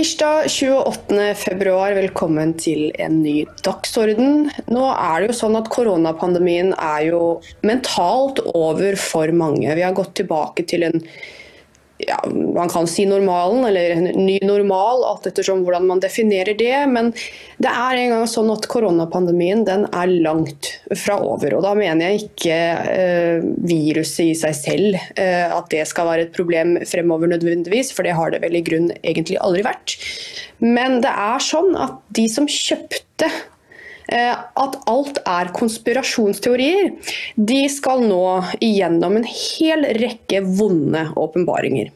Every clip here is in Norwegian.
Tirsdag 28.2, velkommen til en ny dagsorden. Nå er det jo sånn at Koronapandemien er jo mentalt over for mange. Vi har gått tilbake til en ja, man kan si normalen, eller en ny normal, alt ettersom hvordan man definerer det. Men det er en gang sånn at koronapandemien den er langt fra over. Og da mener jeg ikke eh, viruset i seg selv, eh, at det skal være et problem fremover nødvendigvis, for det har det vel i grunn egentlig aldri vært. Men det er sånn at de som kjøpte eh, at alt er konspirasjonsteorier, de skal nå igjennom en hel rekke vonde åpenbaringer.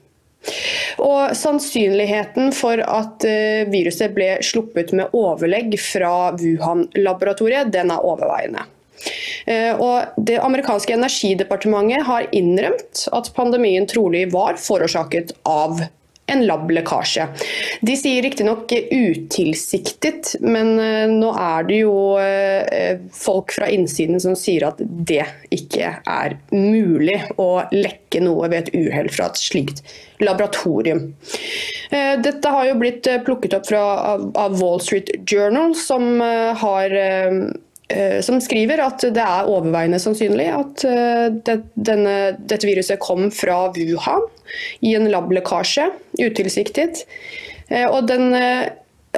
Og Sannsynligheten for at eh, viruset ble sluppet med overlegg fra Wuhan-laboratoriet, den er overveiende. Eh, og Det amerikanske energidepartementet har innrømt at pandemien trolig var forårsaket av en lab-lekkasje. De sier riktignok utilsiktet, men eh, nå er det jo eh, folk fra innsiden som sier at det ikke er mulig å lekke noe ved et uhell fra et slikt laboratorium. Eh, dette har jo blitt plukket opp fra, av Wall Street Journal, som har som skriver at det er overveiende sannsynlig at det, denne, dette viruset kom fra Wuhan i en lab-lekkasje, utilsiktet. Eh, og den, eh,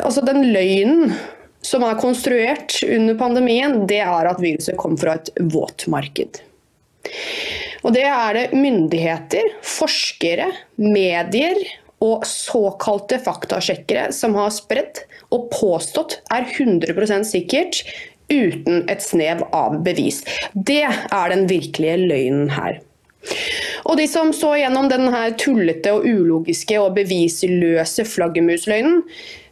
altså den løgnen som er konstruert under pandemien, det er at viruset kom fra et våtmarked. Og det er det myndigheter, forskere, medier og såkalte faktasjekkere som har spredt og påstått er 100% sikkert, uten et snev av bevis. Det er den virkelige løgnen her. Og de som så gjennom denne tullete og ulogiske og bevisløse flaggermusløgnen,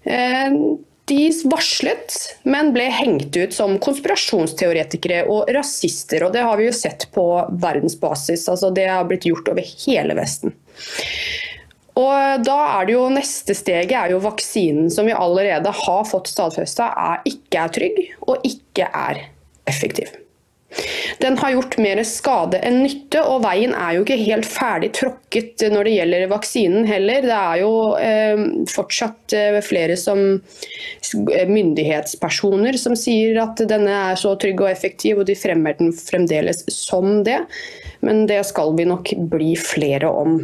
eh, de varslet, men ble hengt ut som konspirasjonsteoretikere og rasister. og Det har vi jo sett på verdensbasis. altså Det har blitt gjort over hele Vesten. Og da er det jo Neste steget er jo vaksinen som vi allerede har fått stadfesta ikke er trygg og ikke er effektiv. Den har gjort mer skade enn nytte, og veien er jo ikke helt ferdig tråkket når det gjelder vaksinen heller. Det er jo eh, fortsatt eh, flere som myndighetspersoner som sier at denne er så trygg og effektiv, og de fremmer den fremdeles som det. Men det skal vi nok bli flere om.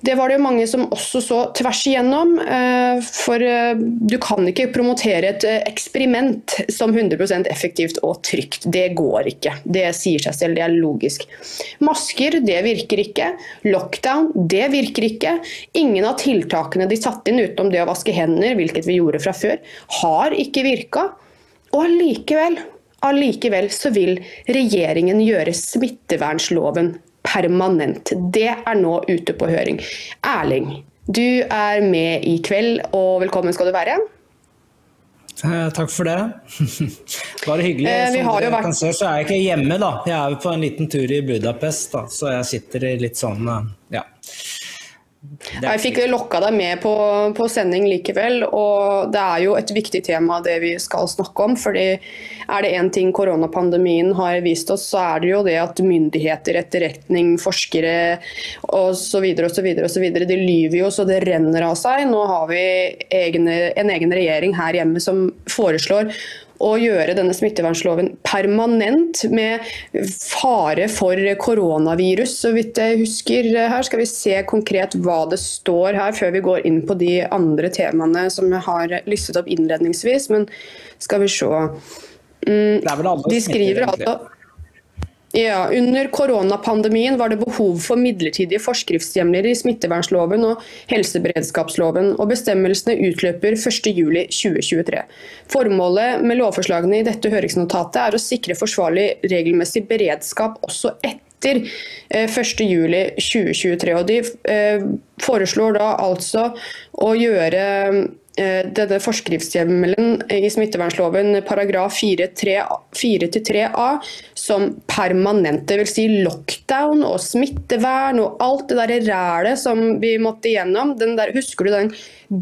Det var det mange som også så tvers igjennom. Eh, for eh, du kan ikke promotere et eh, eksperiment som 100% effektivt og trygt. Det går ikke. Det sier seg selv, det er logisk. Masker, det virker ikke. Lockdown, det virker ikke. Ingen av tiltakene de satte inn utenom det å vaske hender, hvilket vi gjorde fra før, har ikke virka. Og allikevel, allikevel så vil regjeringen gjøre smittevernloven permanent. Det er nå ute på høring. Erling, du er med i kveld, og velkommen skal du være. Eh, takk for det. Bare hyggelig. Eh, Som dere vært... kan se, så er jeg ikke hjemme, da. Jeg er på en liten tur i Budapest, da. så jeg sitter i litt sånn ja, jeg fikk lokka deg med på, på, sending likevel, og det er jo et viktig tema det vi skal snakke om. fordi er det én ting koronapandemien har vist oss, så er det jo det at myndigheter, etterretning, forskere osv. osv. de lyver jo så det renner av seg. Nå har vi egne, en egen regjering her hjemme som foreslår å gjøre denne smittevernloven permanent med fare for koronavirus. Så vidt jeg husker her, skal vi se konkret hva det står her, før vi går inn på de andre temaene som jeg har listet opp innledningsvis. Men skal vi se. Mm, de skriver altså ja, Under koronapandemien var det behov for midlertidige forskriftshjemler i smittevernloven og helseberedskapsloven, og bestemmelsene utløper 1.7.2023. Formålet med lovforslagene i dette høringsnotatet er å sikre forsvarlig regelmessig beredskap også etter 1.7.2023. Eh, og De eh, foreslår da altså å gjøre denne forskriftshjemmelen i smittevernloven paragraf 4-3a som permanente, vil Si lockdown og smittevern og alt det der rælet som vi måtte igjennom. Der, husker du den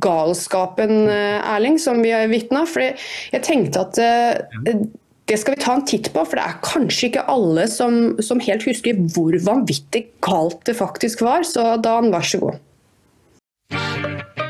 galskapen, eh, Erling, som vi har vitna? Jeg tenkte at eh, det skal vi ta en titt på, for det er kanskje ikke alle som, som helt husker hvor vanvittig galt det faktisk var. Så Dan, vær så god.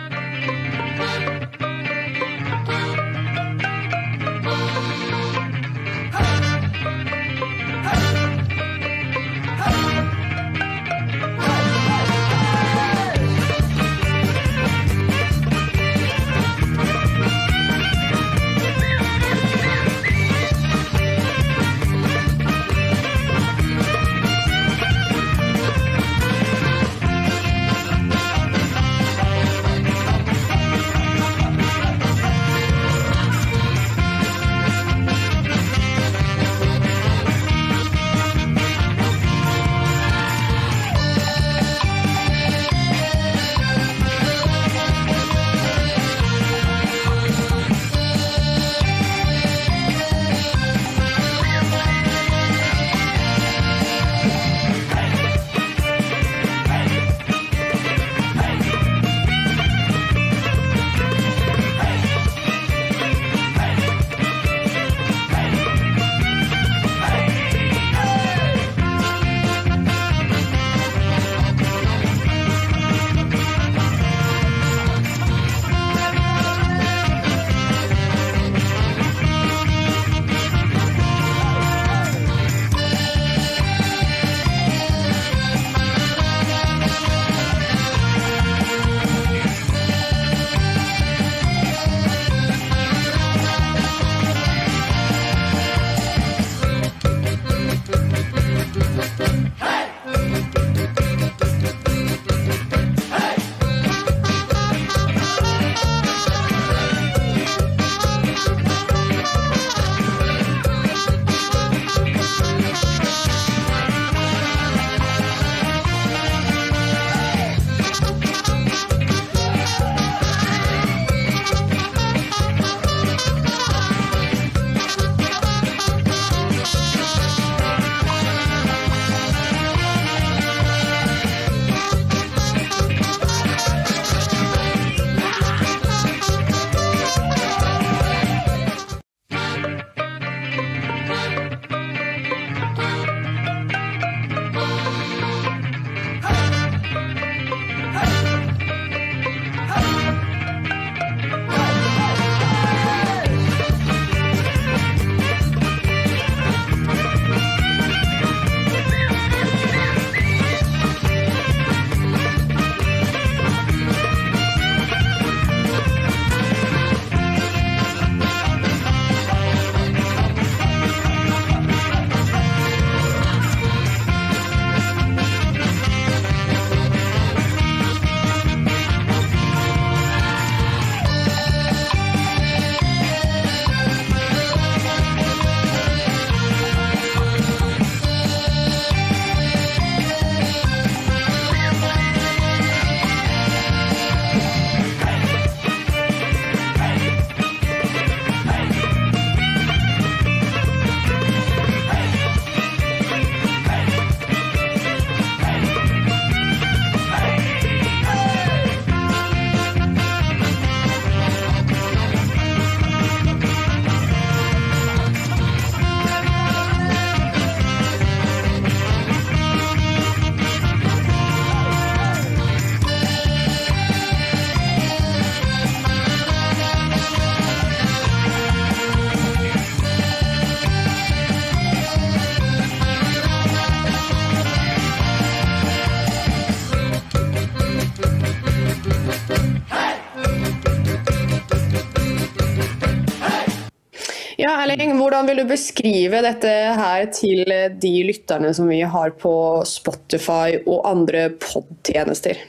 Vil du beskrive dette her til de lytterne som vi har på Spotify og andre podtjenester?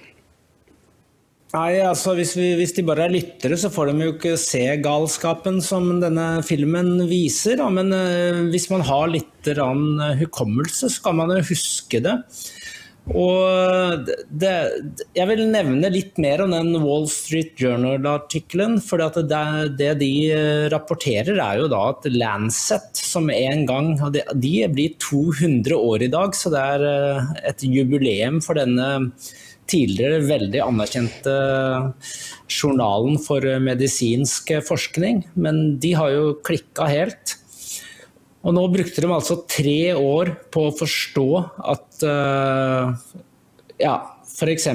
Nei, altså hvis, vi, hvis, de bare er lyttere, så får de jo ikke se galskapen som denne filmen viser. Da. Men uh, hvis man har litt hukommelse, så kan man jo huske det. Og det, jeg vil nevne litt mer om den Wall Street Journal-artikkelen. For det, det, de eh, rapporterer, er jo da at Lancet, som en gang De blir 200 år i dag, så det er eh, et jubileum for denne tidligere veldig anerkjente journalen for medisinsk forskning. Men de har jo klikka helt. Og nå brukte de altså tre år på å forstå at uh, ja, F.eks.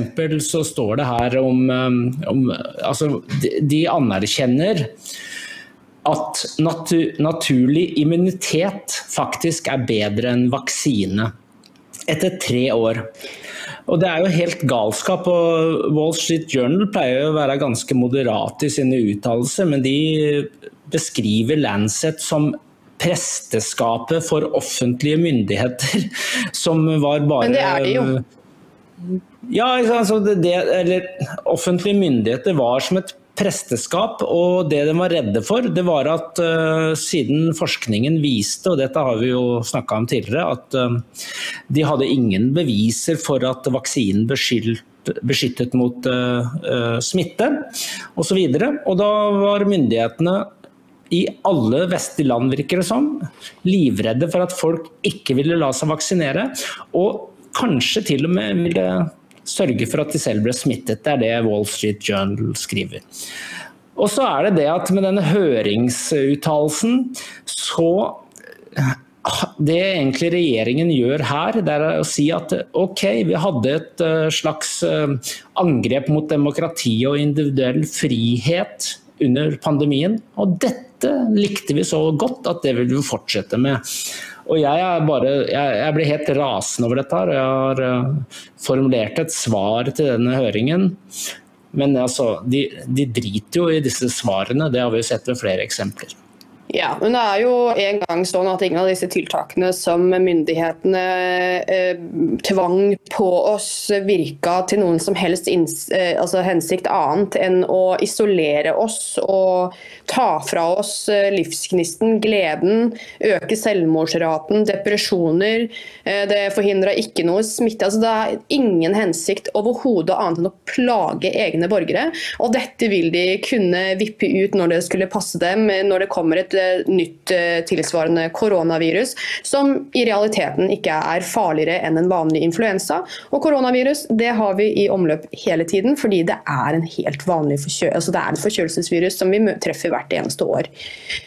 så står det her om, um, om Altså, de, de, anerkjenner at natu, naturlig immunitet faktisk er bedre enn vaksine. Etter tre år. Og Det er jo helt galskap. og Wall Street Journal pleier å være ganske moderate i sine uttalelser, men de beskriver Lancet som presteskapet for offentlige myndigheter, som var bare Men det er de jo. Ja, altså det, eller offentlige myndigheter var som et presteskap, og det de var redde for, det var at uh, siden forskningen viste, og dette har vi jo snakka om tidligere, at uh, de hadde ingen beviser for at vaksinen beskyldte beskyttet mot uh, uh, smitte osv. Og, så og da var myndighetene i alle vestlige land, virker det som, livredde for at folk ikke ville la seg vaksinere. Og kanskje til og med ville sørge for at de selv ble smittet. Det er det Wall Street Journal skriver. Og så er det det at med denne høringsuttalelsen så det egentlig regjeringen gjør her, det er å si at ok, vi hadde et eh, slags eh, angrep mot demokrati og individuell frihet under pandemien. Og dette likte vi så godt at det vil vi fortsette med. Og jeg, bare, jeg, jeg blir helt rasende over dette. her. Jeg har uh, formulert et svar til denne høringen. Men altså, de, de driter jo i disse svarene, det har vi jo sett ved flere eksempler. Ja, men det er jo en gang sånn at ingen av disse tiltakene som myndighetene eh, tvang på oss, virka til noen som helst eh, altså hensikt annet enn å isolere oss og ta fra oss eh, livsgnisten, gleden, øke selvmordsraten, depresjoner. Eh, det forhindra ikke noe smitte. Altså, det er ingen hensikt overhodet annet enn å plage egne borgere. Og dette vil de kunne vippe ut når det skulle passe dem, når det kommer et nytt eh, tilsvarende koronavirus, som i realiteten ikke er farligere enn en vanlig influensa. Og koronavirus det har vi i omløp hele tiden, fordi det er en helt vanlig forkjø altså det er et forkjølelsesvirus som vi treffer hvert eneste år.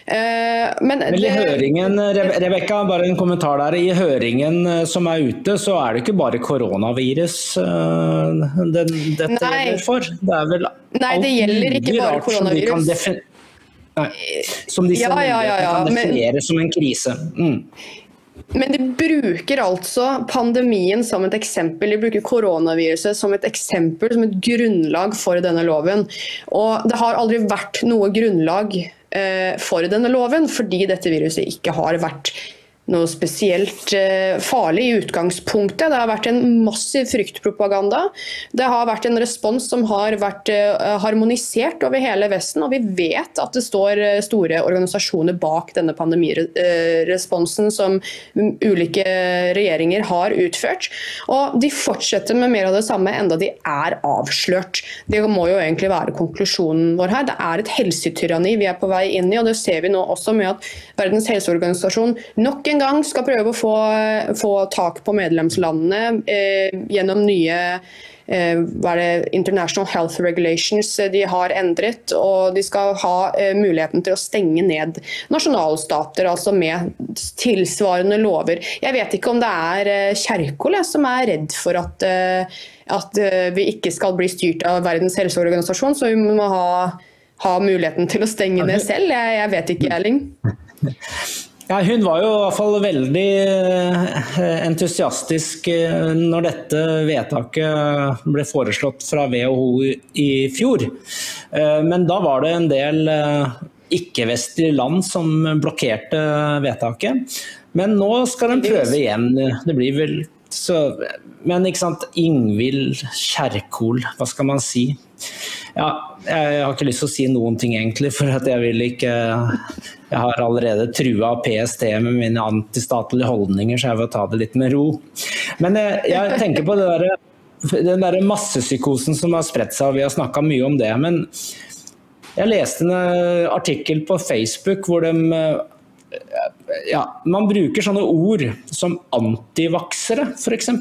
Eh, men, men i høringen, Rebekka, bare en kommentar der. I høringen eh, som er ute, så er det ikke bare koronavirus den, dette Nei. gjelder for? Det er vel Nei, det gjelder ikke bare koronavirus. Nei. Som de ja, ja, ja, ja. kan definere men, som en krise. Mm. Men de bruker altså pandemien som et eksempel. De bruker koronaviruset som et eksempel, som et grunnlag for denne loven. Og det har aldri vært noe grunnlag eh, for denne loven, fordi dette viruset ikke har vært noe spesielt eh, farlig i utgangspunktet. Det har vært en massiv fryktpropaganda. Det har vært en respons som har vært eh, harmonisert over hele Vesten, og vi vet at det står eh, store organisasjoner bak denne pandemiresponsen som ulike regjeringer har utført. Og de fortsetter med mer av det samme enda de er avslørt. Det må jo egentlig være konklusjonen vår her. Det er et helsetyranni vi er på vei inn i, og det ser vi nå også med at Verdens helseorganisasjon nok en en gang skal prøve å få, få tak på medlemslandene eh, gjennom nye eh, det, International Health Regulations eh, de har endret. Og de skal ha eh, muligheten til å stenge ned nasjonalstater, altså med tilsvarende lover. Jeg vet ikke om det er eh, Kjerkol som er redd for at, eh, at vi ikke skal bli styrt av Verdens helseorganisasjon, så vi må ha, ha muligheten til å stenge ned selv. Jeg, jeg vet ikke, Erling. Ja, hun var jo i hvert fall veldig eh, entusiastisk eh, når dette vedtaket ble foreslått fra WHO i fjor. Eh, men da var det en del ikke-vestlige land som blokkerte vedtaket. Men nå skal de prøve igjen. Det blir vel så, Men ikke sant, Ingvild Kjerkol, hva skal man si? Ja, jeg har ikke lyst til å si noen ting egentlig, for at jeg vil ikke Jeg har allerede trua PST med mine antistatlige holdninger, så jeg vil ta det litt med ro. Men jeg, jeg tenker på der, den der massepsykosen som har spredt seg, og vi har snakka mye om det. Men jeg leste en artikkel på Facebook hvor de ja, man bruker sånne ord som antivaksere, f.eks.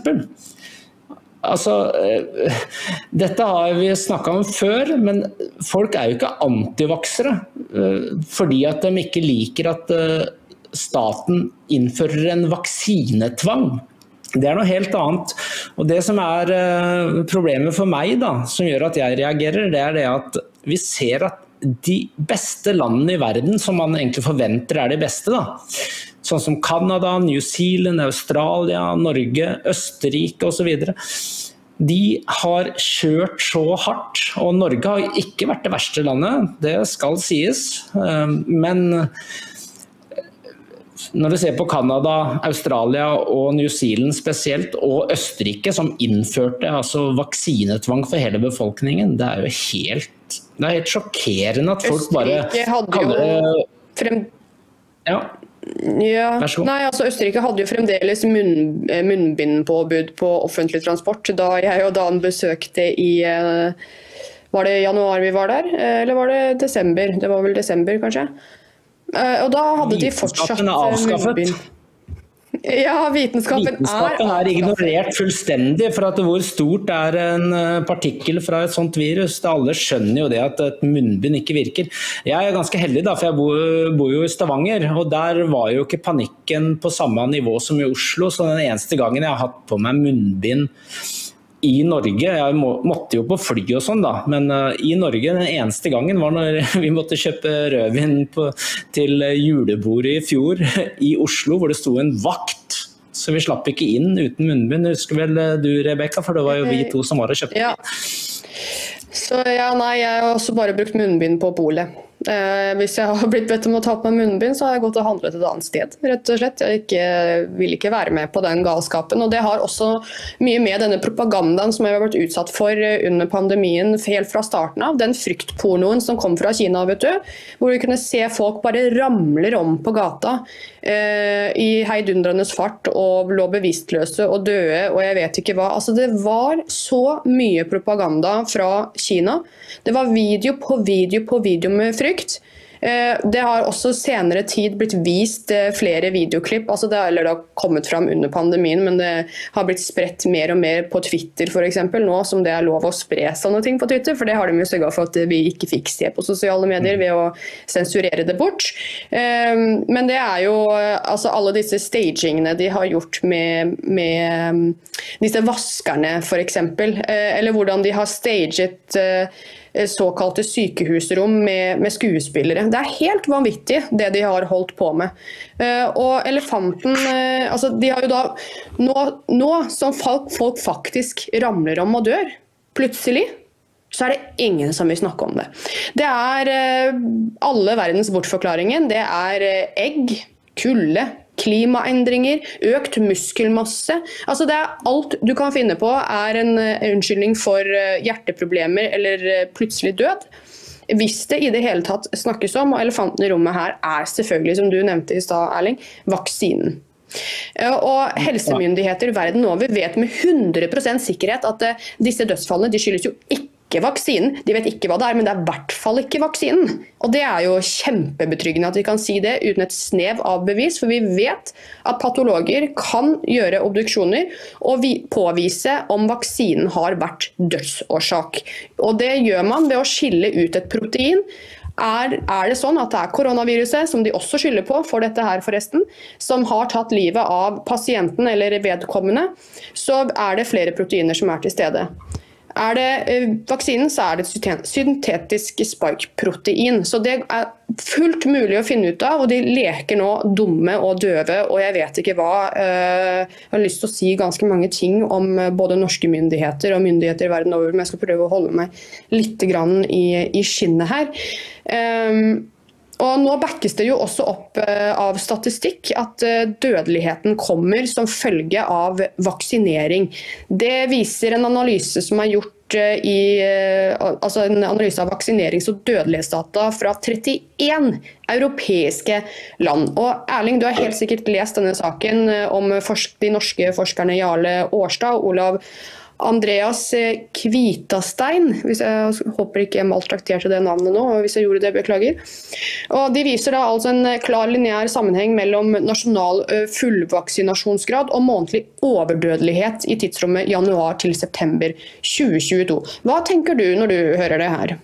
Altså, eh, dette har vi snakka om før, men folk er jo ikke antivaksere eh, fordi at de ikke liker at eh, staten innfører en vaksinetvang. Det er noe helt annet. Og Det som er problemet for meg, da, som gjør at jeg reagerer, det er det at vi ser at de beste landene i verden, som man egentlig forventer er de beste, da. Sånn som Canada, New Zealand, Australia, Norge, Østerrike osv. De har kjørt så hardt, og Norge har ikke vært det verste landet, det skal sies. Eh, men når du ser på Canada, Australia og New Zealand spesielt, og Østerrike som innførte altså, vaksinetvang for hele befolkningen, det er jo helt, det er helt sjokkerende at folk bare Østerrike hadde jo frem... Ja. Ja. Nei, altså Østerrike hadde jo fremdeles munn, munnbindpåbud på offentlig transport da jeg og Dan besøkte i eh, Var det januar vi var der, eh, eller var det desember? Det var vel desember, kanskje. Eh, og da hadde de fortsatt munnbind. Ja, vitenskapen, vitenskapen er, er ignorert fullstendig. for at Hvor stort er en eh, partikkel fra et sånt virus? Alle skjønner jo det at et munnbind ikke virker. Jeg er ganske heldig, da, for jeg bor, bor jo i Stavanger. og Der var jo ikke panikken på samme nivå som i Oslo. Så den eneste gangen jeg har hatt på meg munnbind i Norge, jeg må, måtte jo på fly og sånn, da, men uh, i Norge den eneste gangen var når vi måtte kjøpe rødvin på, til julebordet i fjor i Oslo, hvor det sto en vakt. Så vi slapp ikke inn uten munnbind. Husker vel eh, du Rebekka, for det var jo vi to som var og kjøpte. Ja. Så ja, nei, jeg har også bare brukt munnbind på polet. Eh, hvis jeg har blitt bedt om å ta på meg munnbind, så har jeg gått og handlet et annet sted. rett og slett. Jeg ikke, vil ikke være med på den galskapen. Og Det har også mye med denne propagandaen som jeg har vært utsatt for under pandemien helt fra starten av. Den fryktpornoen som kom fra Kina, vet du. Hvor du kunne se folk bare ramler om på gata eh, i heidundrende fart og lå bevisstløse og døde og jeg vet ikke hva. Altså Det var så mye propaganda fra Kina. Det var video på video på video med frykt frykt. Eh, det har også senere tid blitt vist eh, flere videoklipp. altså Det, eller det har kommet fram under pandemien, men det har blitt spredt mer og mer på Twitter f.eks. nå som det er lov å spre sånne ting på Twitter. For det har de jo sørga for at vi ikke fikk se på sosiale medier ved å sensurere det bort. Eh, men det er jo altså alle disse stagingene de har gjort med, med disse vaskerne f.eks. Eller hvordan de har staget Eh, såkalte sykehusrom med, med, skuespillere. Det er helt vanvittig det de har holdt på med. Uh, og elefanten uh, altså De har jo da Nå, nå som folk, folk, faktisk ramler om og dør, plutselig, så er det ingen som vil snakke om det. Det er alle verdens bortforklaringer. Det er egg, kulde, klimaendringer, økt muskelmasse. Altså det er alt du kan finne på er en uh, unnskyldning for uh, hjerteproblemer eller uh, plutselig død. Hvis det i det hele tatt snakkes om, og elefanten i rommet her er selvfølgelig, som du nevnte i stad, Erling, vaksinen. Og Helsemyndigheter verden over vet med 100% sikkerhet at disse dødsfallene de skyldes jo ikke ikke vaksinen. De vet ikke hva det er, men det er i hvert fall ikke vaksinen. Og Det er jo kjempebetryggende at vi kan si det uten et snev av bevis, for vi vet at patologer kan gjøre obduksjoner og påvise om vaksinen har vært dødsårsak. Og Det gjør man ved å skille ut et protein. Er, er, det sånn at det er koronaviruset, som de også skylder på for dette her forresten, som har tatt livet av pasienten eller vedkommende, så er det flere proteiner som er til stede. Er det uh, vaksinen, så er det syntetisk spike-protein. Så det er fullt mulig å finne ut av, og de leker nå dumme og døve og jeg vet ikke hva. Uh, jeg har lyst til å si ganske mange ting om uh, både norske myndigheter og myndigheter verden over, men jeg skal prøve å holde meg litt i, i skinnet her. Og Nå backes det jo også opp av statistikk at dødeligheten kommer som følge av vaksinering. Det viser en analyse som er gjort i altså en analyse av vaksinerings- og dødelighetsdata fra 31 europeiske land. Og Erling, du har helt sikkert lest denne saken om de norske forskerne Jarle Årstad og Olav Andreas Kvitastein, hvis jeg håper ikke jeg maltrakterte det navnet nå, hvis jeg gjorde det, beklager. Og de viser da altså en klar lineær sammenheng mellom nasjonal fullvaksinasjonsgrad og månedlig overdødelighet i tidsrommet januar til september 2022. Hva tenker du når du hører det her?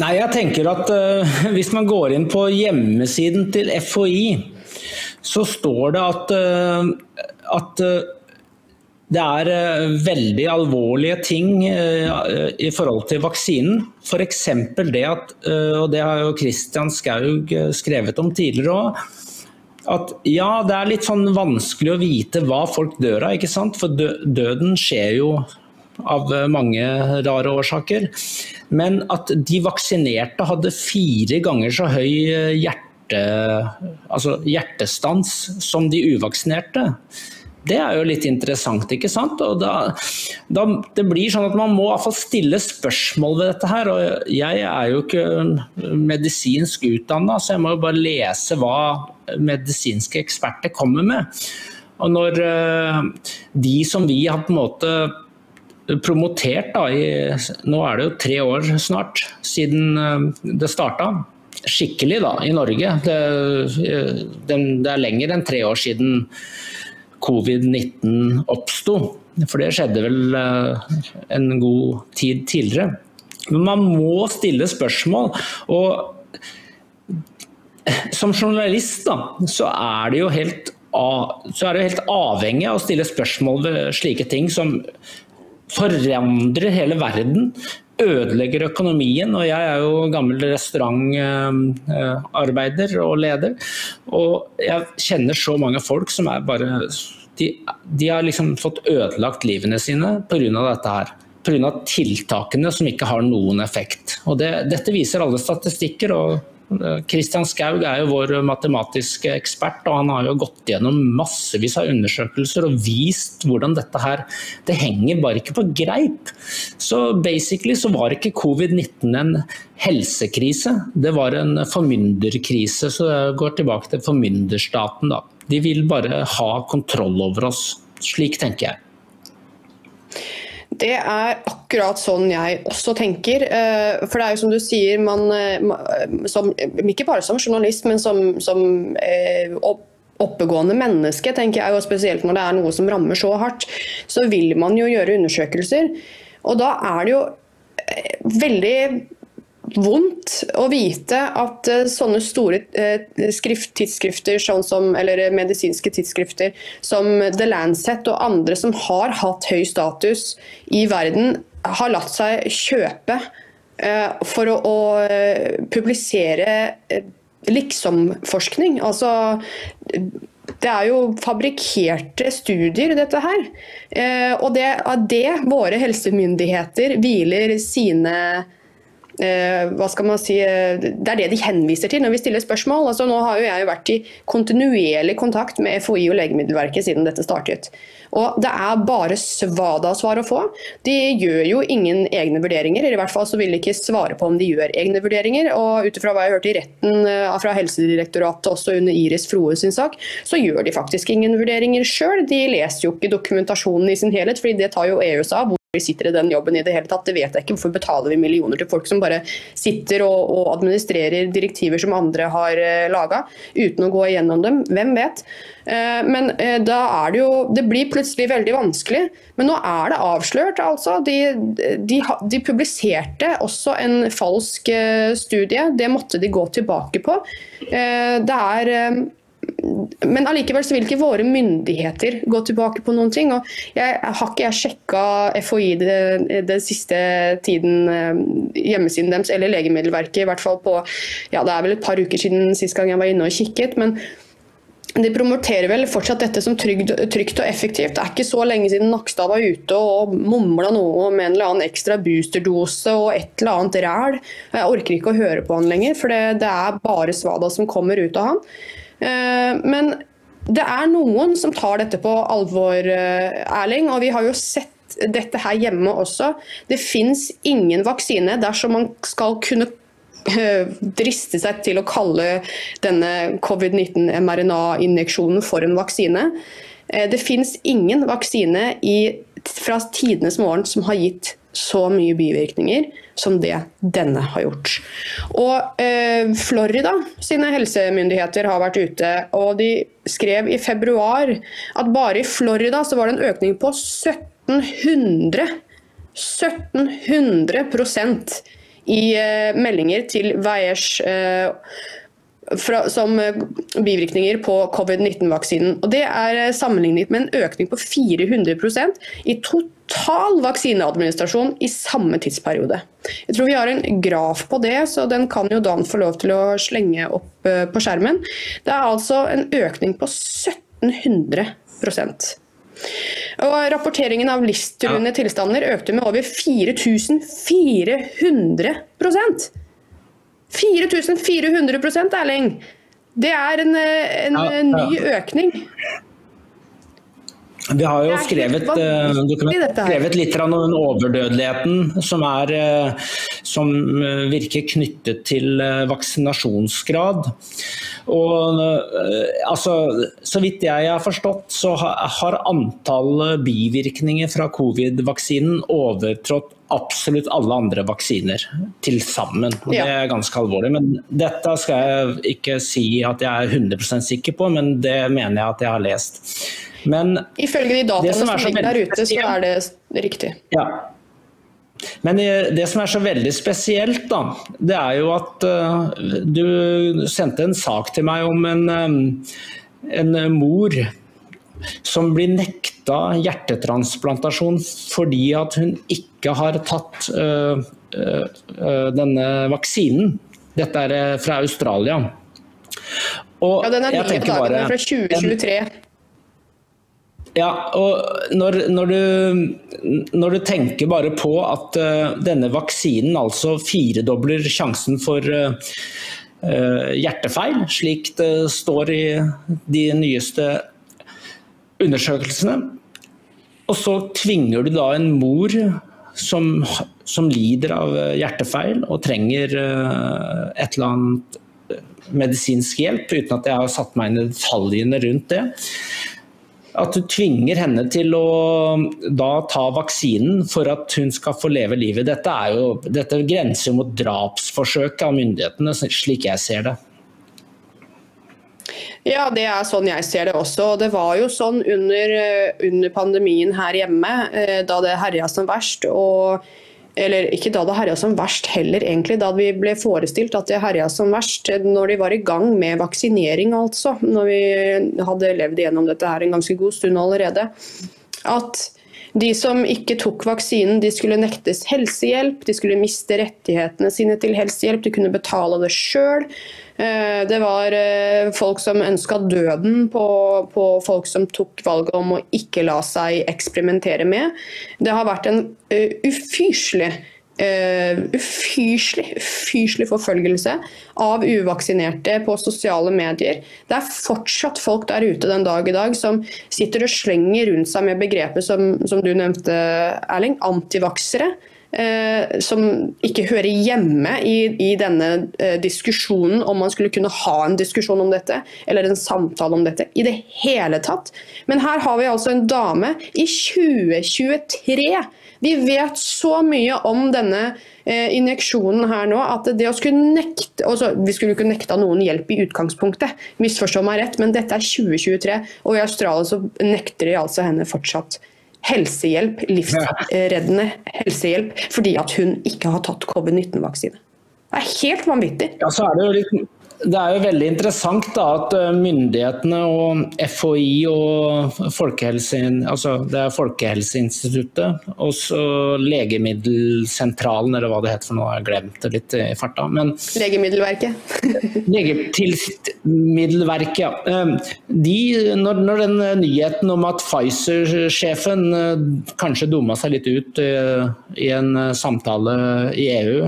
Nei, jeg tenker at uh, Hvis man går inn på hjemmesiden til FHI, så står det at, uh, at uh, det er uh, veldig alvorlige ting uh, i forhold til vaksinen. F.eks. det at, uh, og det har jo Christian Skaug skrevet om tidligere òg, at ja, det er litt sånn vanskelig å vite hva folk dør av, ikke sant? For døden skjer jo av mange rare årsaker. Men at de vaksinerte hadde fire ganger så høy hjerte, altså hjertestans som de uvaksinerte. Det er jo litt interessant, ikke sant. Da, da, det blir sånn at Man må i stille spørsmål ved dette. her, og Jeg er jo ikke medisinsk utdanna, så jeg må jo bare lese hva medisinske eksperter kommer med. Og når uh, de som vi har på en måte promotert da, i, Nå er det jo tre år snart siden uh, det starta. Skikkelig da, i Norge. Det, det, det er lenger enn tre år siden covid-19 oppsto. For det skjedde vel eh, en god tid tidligere. Men man må stille spørsmål. og som journalist da, så er det jo helt, så er det helt avhengig av å stille spørsmål ved slike ting som forandrer hele verden, ødelegger økonomien. og Jeg er jo gammel restaurantarbeider og leder. Og jeg kjenner så mange folk som er bare De, de har liksom fått ødelagt livene sine pga. dette her. Pga. tiltakene som ikke har noen effekt. Og det, Dette viser alle statistikker. og Kristian Skaug er jo vår matematiske ekspert, og han har jo gått gjennom massevis av undersøkelser og vist hvordan dette her Det henger bare ikke på greip. Så basically så var ikke covid-19 en helsekrise, det var en formynderkrise. Så det går tilbake til formynderstaten, da. De vil bare ha kontroll over oss. Slik tenker jeg. Det er akkurat sånn jeg også tenker. Eh, for det er jo som du sier, man, eh, som, ikke bare som journalist, men som, som eh, oppegående menneske, tenker jeg, og spesielt når det er noe som rammer så hardt, så vil man jo gjøre undersøkelser. Og da er det jo veldig vondt å vite at uh, sånne store uh, skrift, tidsskrifter, sånn som, eller medisinske tidsskrifter som The Lancet og andre som har hatt høy status i verden, har latt seg kjøpe for å, å publisere liksomforskning. Altså det er jo fabrikkerte studier, dette her. og det er det våre helsemyndigheter hviler sine Eh, hva skal man si, eh, Det er det de henviser til når vi stiller spørsmål. Altså, nå har jo jeg vært i kontinuerlig kontakt med FHI og Legemiddelverket siden dette startet. Og Det er bare svada-svar å få. De gjør jo ingen egne vurderinger. I hvert fall så vil de ikke svare på om de gjør egne vurderinger. og Ut fra hva jeg hørte i retten eh, fra Helsedirektoratet også under Iris Froe sin sak, så gjør de faktisk ingen vurderinger sjøl. De leser jo ikke dokumentasjonen i sin helhet, fordi det tar jo EU seg av vi sitter i den jobben i det hele tatt. Det vet jeg ikke. Hvorfor betaler vi millioner til folk som bare sitter og, og administrerer direktiver som andre har uh, laga, uten å gå igjennom dem? Hvem vet? Uh, men uh, da er det jo Det blir plutselig veldig vanskelig. Men nå er det avslørt, altså. De, de, de publiserte også en falsk studie. Det måtte de gå tilbake på. det er men allikevel så vil ikke våre myndigheter gå tilbake på noen ting. og jeg Har ikke jeg sjekka FHI den siste tiden, eh, hjemmesiden deres, eller Legemiddelverket, i hvert fall på ja, det er vel et par uker siden sist gang jeg var inne og kikket. men de promoterer vel fortsatt dette som trygt, og effektivt. Det er ikke så lenge siden Nakstad var ute og mumla noe om en eller annen ekstra boosterdose og et eller annet ræl. Jeg orker ikke å høre på han lenger, for det, det er bare svada som kommer ut av han. Eh, men det er noen som tar dette på alvor, eh, Erling. Og vi har jo sett dette her hjemme også. Det fins ingen vaksine dersom man skal kunne Eh, driste seg til å kalle denne covid-19-mRNA-injeksjonen for en vaksine. Det fins ingen vaksine i, fra tidenes morgen som har gitt så mye bivirkninger som det denne har gjort. Og eh, Florida sine helsemyndigheter har vært ute, og de skrev i februar at bare i Florida så var det en økning på 1700 1700% i eh, meldinger til Veiers eh, som eh, bivirkninger på covid-19-vaksinen. Og Det er sammenlignet med en økning på 400% i total vaksineadministrasjon i samme tidsperiode. Jeg tror vi har en graf på det, så den kan jo Dan få lov til å slenge opp på skjermen. Det er altså en økning på 1700% og Rapporteringen av livstruende ja. tilstander økte med over 4400 4400% Erling! Det er en, en ja, ja. ny økning. Vi har jo skrevet, eh, skrevet litt om overdødeligheten som, er, eh, som eh, virker knyttet til vaksinasjonsgrad. Og, altså, så vidt jeg har forstått, så har antallet bivirkninger fra covid-vaksinen overtrådt absolutt alle andre vaksiner til sammen. og Det er ganske alvorlig. Men dette skal jeg ikke si at jeg er 100 sikker på, men det mener jeg at jeg har lest. Men Ifølge de dataene som, som ligger der ute, så er det riktig. Ja. Men det som er så veldig spesielt, da, det er jo at uh, du sendte en sak til meg om en, um, en mor som blir nekta hjertetransplantasjon fordi at hun ikke har tatt uh, uh, denne vaksinen. Dette er fra Australia. Og ja, den er nye dagen, bare, fra 2023. Ja, og når, når, du, når, du, tenker bare på at uh, denne vaksinen altså firedobler sjansen for uh, hjertefeil, slik det står i de nyeste undersøkelsene, og så tvinger du da en mor som, som lider av hjertefeil og trenger uh, et eller annet medisinsk hjelp, uten at jeg har satt meg inn i detaljene rundt det at du tvinger henne til å da ta vaksinen for at hun skal få leve livet. Dette, er jo, dette grenser mot drapsforsøk av myndighetene, slik jeg ser det. Ja, det er sånn jeg ser det også. Det var jo sånn under, under pandemien her hjemme, eh, da det herja som verst. og eller ikke da det herja som verst heller, egentlig. Da vi ble forestilt at det herja som verst når de var i gang med vaksinering, altså. Når vi hadde levd gjennom dette her en ganske god stund allerede. At de som ikke tok vaksinen, de skulle nektes helsehjelp. De skulle miste rettighetene sine til helsehjelp. De kunne betale det sjøl. Eh, det var eh, folk som ønska døden på, på, folk som tok valget om å ikke la seg eksperimentere med. Det har vært en uh, ufyselig Uh, ufyselig, ufyselig forfølgelse av uvaksinerte på sosiale medier. Det er fortsatt folk der ute den dag i dag som sitter og slenger rundt seg med begrepet som, som du nevnte, Erling, antivaksere. Eh, som ikke hører hjemme i, i denne eh, diskusjonen, om man skulle kunne ha en diskusjon om dette, eller en samtale om dette, i det hele tatt. Men her har vi altså en dame i 2023. Vi vet så mye om denne eh, injeksjonen her nå at det å skulle nekte altså, Vi skulle ikke nekta noen hjelp i utgangspunktet, misforstå meg rett, men dette er 2023, og i Australia så nekter de altså henne fortsatt helsehjelp, livsreddende helsehjelp, fordi at hun ikke har tatt covid-19-vaksine. Det er helt vanvittig. Ja, så er det jo litt det er jo veldig interessant da, at eh, myndighetene og FHI og altså det er Folkehelseinstituttet og Legemiddelsentralen, eller hva det heter for noe, jeg har glemt det litt i farta. Men, Legemiddelverket. Legemiddelverket, ja. Eh, de, når, når, den nyheten om at Pfizer-sjefen eh, kanskje dumma seg litt ut i en samtale i EU,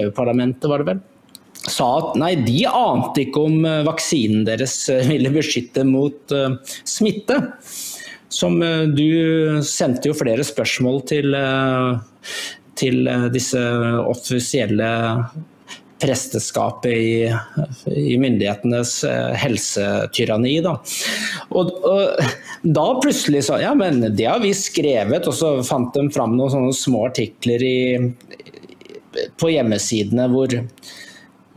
EU-parlamentet var det vel, sa at nei, de ante ikke om eh, vaksinen deres eh, ville beskytte mot uh, smitte. Som uh, du sendte jo flere spørsmål til, uh, til disse offisielle presteskapet i, i myndighetenes helsetyranni. Da. Og, og, da plutselig sa ja, men det har vi skrevet, og så fant de fram noen sånne små artikler i, på hjemmesidene hvor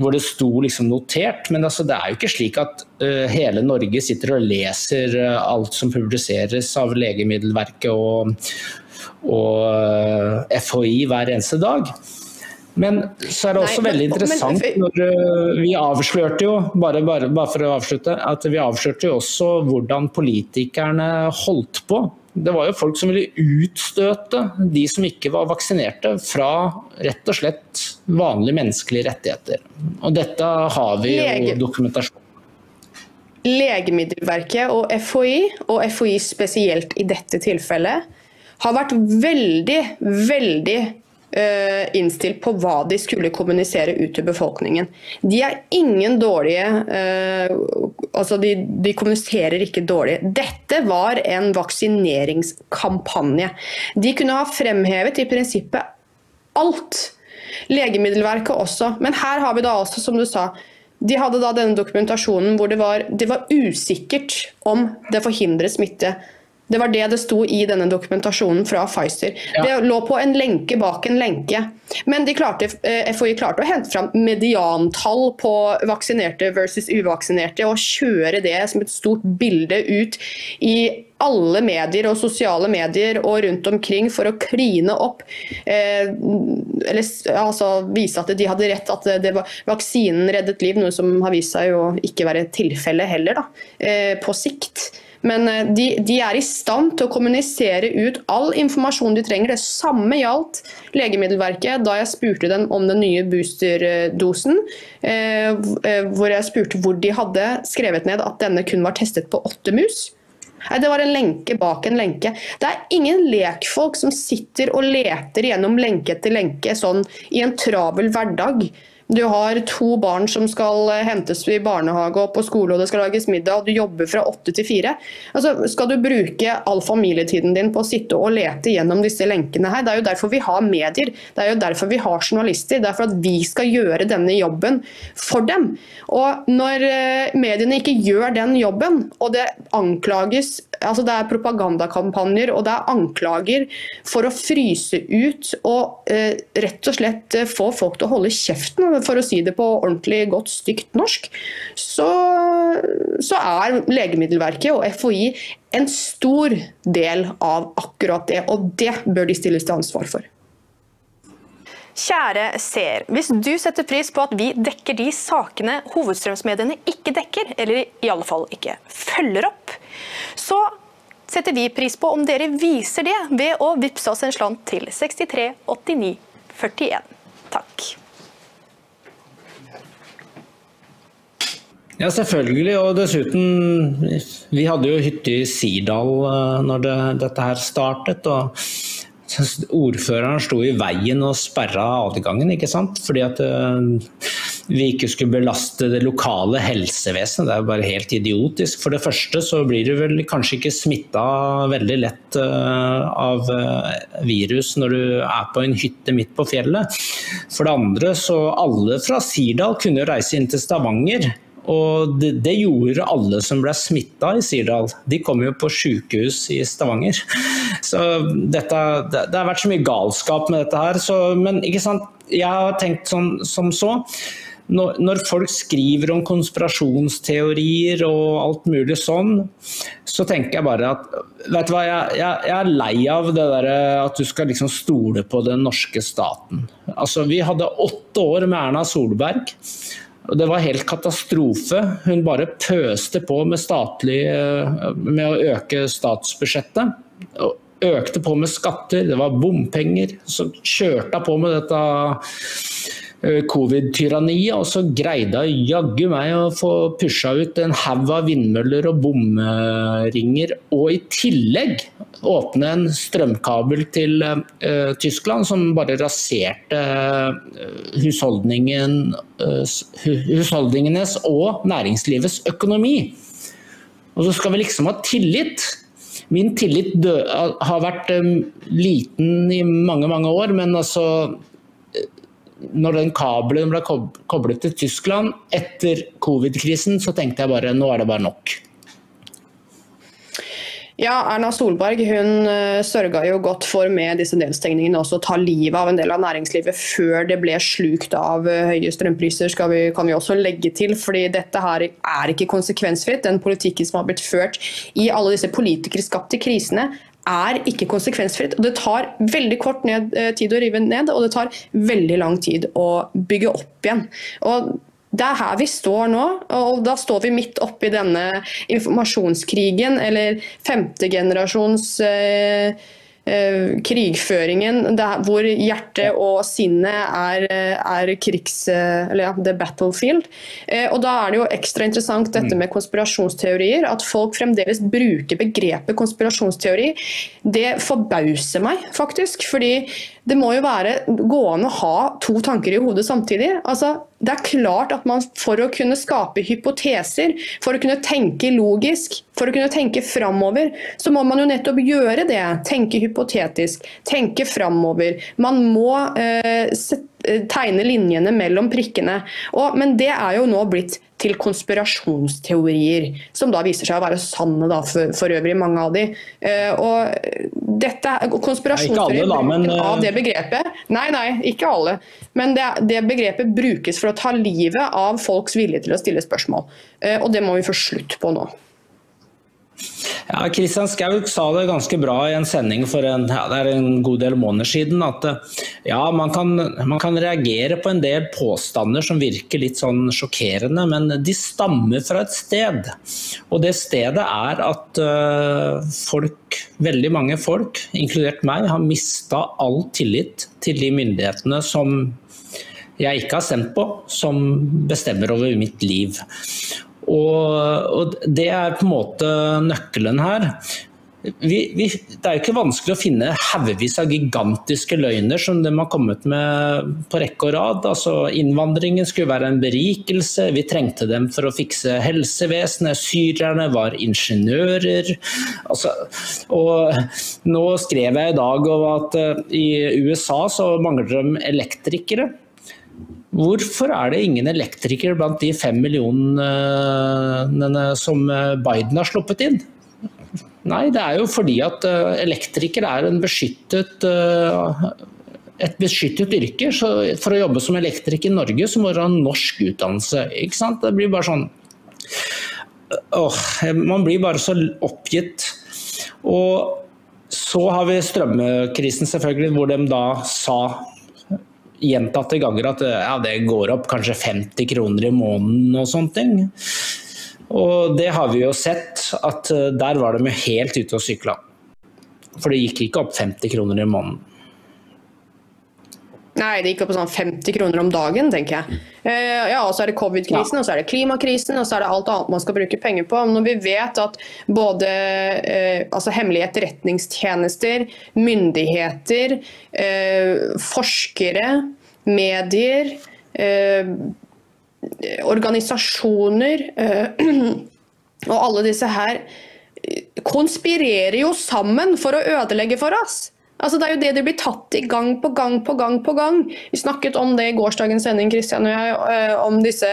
hvor det sto liksom notert. Men altså, det er jo ikke slik at uh, hele Norge sitter og leser uh, alt som publiseres av Legemiddelverket og, og uh, eh, FHI hver eneste dag. Men så er det også Nei, men, veldig interessant men, når vi avslørte jo, bare, bare, bare for å avslutte, at vi avslørte jo også hvordan politikerne holdt på det var jo folk som ville utstøte de som ikke var vaksinerte, fra rett og slett vanlige menneskelige rettigheter. Og dette har vi jo dokumentasjon Legemiddelverket og FHI, og FHI spesielt i dette tilfellet, har vært veldig, veldig innstilt på hva de skulle kommunisere ut til befolkningen. De er ingen dårlige uh, altså de, de, kommuniserer ikke dårlig. Dette var en vaksineringskampanje. De kunne ha fremhevet i prinsippet alt. Legemiddelverket også. Men her har vi da også, som du sa, de hadde da denne dokumentasjonen hvor det var, det var usikkert om det forhindrer smitte. Det var det det sto i denne dokumentasjonen fra Pfizer. Ja. Det lå på en lenke bak en lenke. Men de klarte, FHI eh, klarte å hente fram mediantall på vaksinerte versus uvaksinerte og kjøre det som et stort bilde ut i alle medier og sosiale medier og rundt omkring for å kline opp eh, eller altså, vise at de hadde rett, at det var, vaksinen reddet liv, noe som har vist seg å ikke være tilfellet heller, da, eh, på sikt. Men eh, de, de, er i stand til å kommunisere ut all informasjon de trenger. Det samme gjaldt Legemiddelverket da jeg spurte dem om den nye boosterdosen. Eh, eh, hvor jeg spurte hvor de hadde skrevet ned at denne kun var testet på åtte mus. Nei, Det var en lenke bak en lenke. Det er ingen lekfolk som sitter og leter gjennom lenke etter lenke sånn i en travel hverdag. Du har to barn som skal eh, hentes i barnehage og på skole, og det skal lages middag, og du jobber fra åtte til fire. Altså, skal du bruke all familietiden din på å sitte og lete gjennom disse lenkene her? Det er jo derfor vi har medier, det er jo derfor vi har journalister. Det er for at vi skal gjøre denne jobben for dem. Og når eh, mediene ikke gjør den jobben, og det anklages altså det er propagandakampanjer og det er anklager for å fryse ut og eh, rett og slett eh, få folk til å holde kjeften, for å si det på ordentlig godt, stygt norsk, så, så er Legemiddelverket og FHI en stor del av akkurat det. Og det bør de stilles til ansvar for. Kjære seer, hvis du setter pris på at vi dekker de sakene hovedstrømsmediene ikke dekker, eller i alle fall ikke følger opp, så setter vi pris på om dere viser det ved å vippse oss en slant til 63 89 41. Takk. Ja, selvfølgelig. Og dessuten, vi hadde jo hytte i Sirdal eh, når det, dette her startet. og Ordføreren sto i veien og sperra adgangen, ikke sant? fordi at uh, vi ikke skulle belaste det lokale helsevesenet. Det er jo bare helt idiotisk. For det første så blir du vel kanskje ikke smitta veldig lett uh, av uh, virus når du er på en hytte midt på fjellet. For det andre så alle fra Sirdal kunne reise inn til Stavanger og det, det, gjorde alle som ble smitta i Sirdal. De kom jo på sykehus i Stavanger. Så dette, det, det, har vært så mye galskap med dette her. Så, men ikke sant, jeg har tenkt sånn, som så. Når, når, folk skriver om konspirasjonsteorier og alt mulig sånn, så tenker jeg bare at vet du hva, jeg, jeg, jeg er lei av det derre at du skal liksom stole på den norske staten. Altså, Vi hadde åtte år med Erna Solberg. Det var helt katastrofe. Hun bare pøste på med, statlig, med å øke statsbudsjettet. Økte på med skatter, det var bompenger. Så kjørte hun på med dette Eh, covid-tyranniet, og så greide hun jaggu meg å få pusha ut en haug av vindmøller og bomringer, og i tillegg åpne en strømkabel til uh, Tyskland som bare raserte uh, husholdningen, uh, husholdningenes og næringslivets økonomi. Og så skal vi liksom ha tillit. Min tillit har vært liten i mange, mange år, men altså når den kabelen ble koblet til Tyskland etter covid-krisen, så tenkte jeg bare nå er det bare nok. Ja, Erna Solberg hun eh, sørga jo godt for med disse nedstengningene også å ta livet av en del av næringslivet før det ble slukt av eh, høye strømpriser, vi, kan vi også legge til. fordi dette her er ikke konsekvensfritt. Den politikken som har blitt ført i alle disse politikerskapte krisene, er ikke konsekvensfritt. og Det tar veldig kort ned, eh, tid å rive ned, og det tar veldig lang tid å bygge opp igjen. Og det er her vi står nå, og da står vi midt oppi denne informasjonskrigen, eller femtegenerasjons eh, Eh, krigføringen hvor hjertet og sinnet er, er krigs... Eller ja, the battlefield. Eh, og da er det jo ekstra interessant dette mm. med konspirasjonsteorier. At folk fremdeles bruker begrepet konspirasjonsteori. Det forbauser meg, faktisk. fordi det må jo være gående å ha to tanker i hodet samtidig. Altså, det er klart at man for å kunne skape hypoteser, for å kunne tenke logisk, for å kunne tenke framover, så må man jo nettopp gjøre det. Tenke hypotetisk, tenke framover. Man må eh, tegne linjene mellom prikkene. Og, men det er jo nå blitt til konspirasjonsteorier, som da viser seg å være sanne da, for, for øvrig, mange av de. Uh, og dette Konspirasjonsteorier alle, men, uh... av det begrepet Nei, nei, ikke alle. Men det, det, begrepet brukes for å ta livet av folks vilje til å stille spørsmål. Uh, og det må vi få slutt på nå. Ja, Kristian Skaug sa det ganske bra i en sending for en, ja, en god del måneder siden. At ja, man kan, man kan, reagere på en del påstander som virker litt sånn sjokkerende, men de stammer fra et sted. Og det stedet er at uh, folk, veldig mange folk, inkludert meg, har mista all tillit til de myndighetene som jeg ikke har stemt på, som bestemmer over mitt liv. Og, og det er på en måte nøkkelen her. Vi, vi, det er jo ikke vanskelig å finne haugevis av gigantiske løgner som de har kommet med på rekke og rad. Altså, innvandringen skulle være en berikelse, vi trengte dem for å fikse helsevesenet. Syrerne var ingeniører. Altså, nå skrev jeg i dag om at uh, i USA så mangler de elektrikere. Hvorfor er det ingen elektrikere blant de fem millionene som Biden har sluppet inn? Nei, det er jo fordi at eh, elektriker er beskyttet, eh, et beskyttet yrke. Så for å jobbe som elektriker i Norge, så må du ha norsk utdannelse. Ikke sant? Det blir bare sånn åh, Man blir bare så oppgitt. Og så har vi strømkrisen, selvfølgelig, hvor de da sa gjentatte ganger at ja, det går opp kanskje 50 kroner i måneden og sånne ting. Og det har vi jo sett, at eh, der var de helt ute og sykla. For det gikk ikke opp 50 kroner i måneden. Nei, det gikk opp på sånn 50 kroner om dagen, tenker jeg. Uh, ja, og så er det covid-krisen, ja. og så er det klimakrisen, og så er det alt annet man skal bruke penger på. Når vi vet at både uh, altså hemmelige etterretningstjenester, myndigheter, uh, forskere, medier, organisasjoner og alle disse her konspirerer jo sammen for å ødelegge for oss. Altså, det er jo det de blir tatt i gang på gang på gang på gang. Vi snakket om det i gårsdagens sending, Kristian og jeg, øh, om disse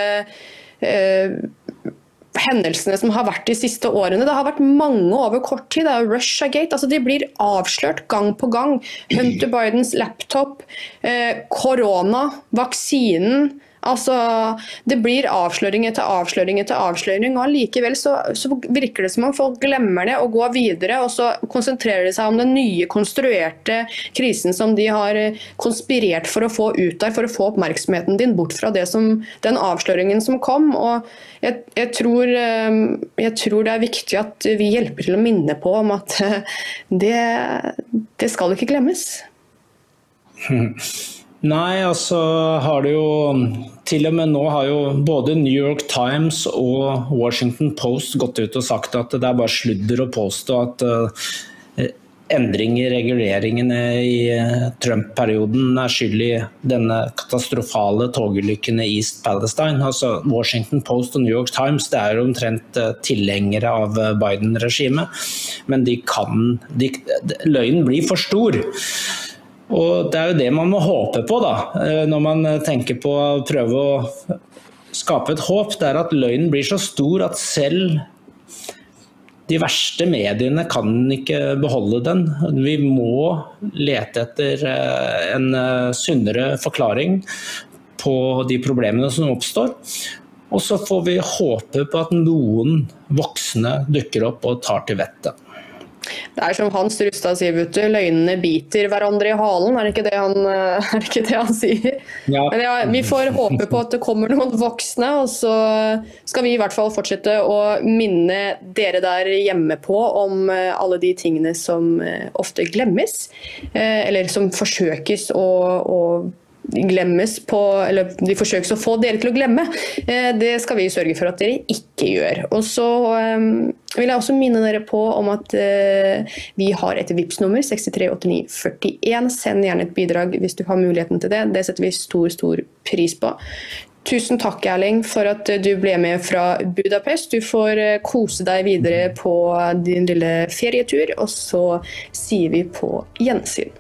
eh, hendelsene som har vært de siste årene. Det har vært mange over kort tid. Det er Russiagate. Altså, de blir avslørt gang på gang. Hunter Bidens laptop, eh, korona, vaksinen. Altså, Det blir avsløring etter avsløring etter avsløring, og allikevel så, så virker det som om folk glemmer det og går videre. Og så konsentrerer de seg om den nye, konstruerte krisen som de har eh, konspirert for å få ut der, for å få oppmerksomheten din bort fra det som, den avsløringen som kom. og jeg, jeg, tror, eh, jeg tror det er viktig at vi hjelper til å minne på om at det, det skal ikke glemmes. Nei, altså har det jo Til og med nå har jo både New York Times og Washington Post gått ut og sagt at det er bare sludder å påstå at uh, endringer i reguleringene i uh, Trump-perioden er skyld i denne katastrofale togulykken i East Palestine. Altså Washington Post og New York Times det er jo omtrent uh, tilhengere av Biden-regimet, men de kan de, Løgnen blir for stor. Og Det er jo det man må håpe på da, eh, når man tenker på å prøve å skape et håp. Det er at løgnen blir så stor at selv de verste mediene kan ikke beholde den. Vi må lete etter eh, en eh, sunnere forklaring på de problemene som oppstår. Og så får vi håpe på at noen voksne dukker opp og tar til vettet. Det er som Hans Rustad sier, vet du, løgnene biter hverandre i halen. Er det ikke det han, eh, det ikke det han sier? Ja. Men ja, Vi får håpe på at det kommer noen voksne, og så skal vi i hvert fall fortsette å minne dere der hjemme på om eh, alle de tingene som eh, ofte glemmes, eller som forsøkes å, å glemmes på Eller de forsøkes å få dere til å glemme. Eh, det skal vi sørge for at dere ikke gjør. Og så ehm, vil jeg også minne dere på om at eh, vi har et VIPS-nummer 638941. Send gjerne et bidrag hvis du har muligheten til det. Det setter vi stor, stor pris på. Tusen takk, Erling, for at du ble med fra Budapest. Du får eh, kose deg videre på din lille ferietur, og så sier vi på gjensyn.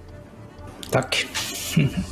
Takk.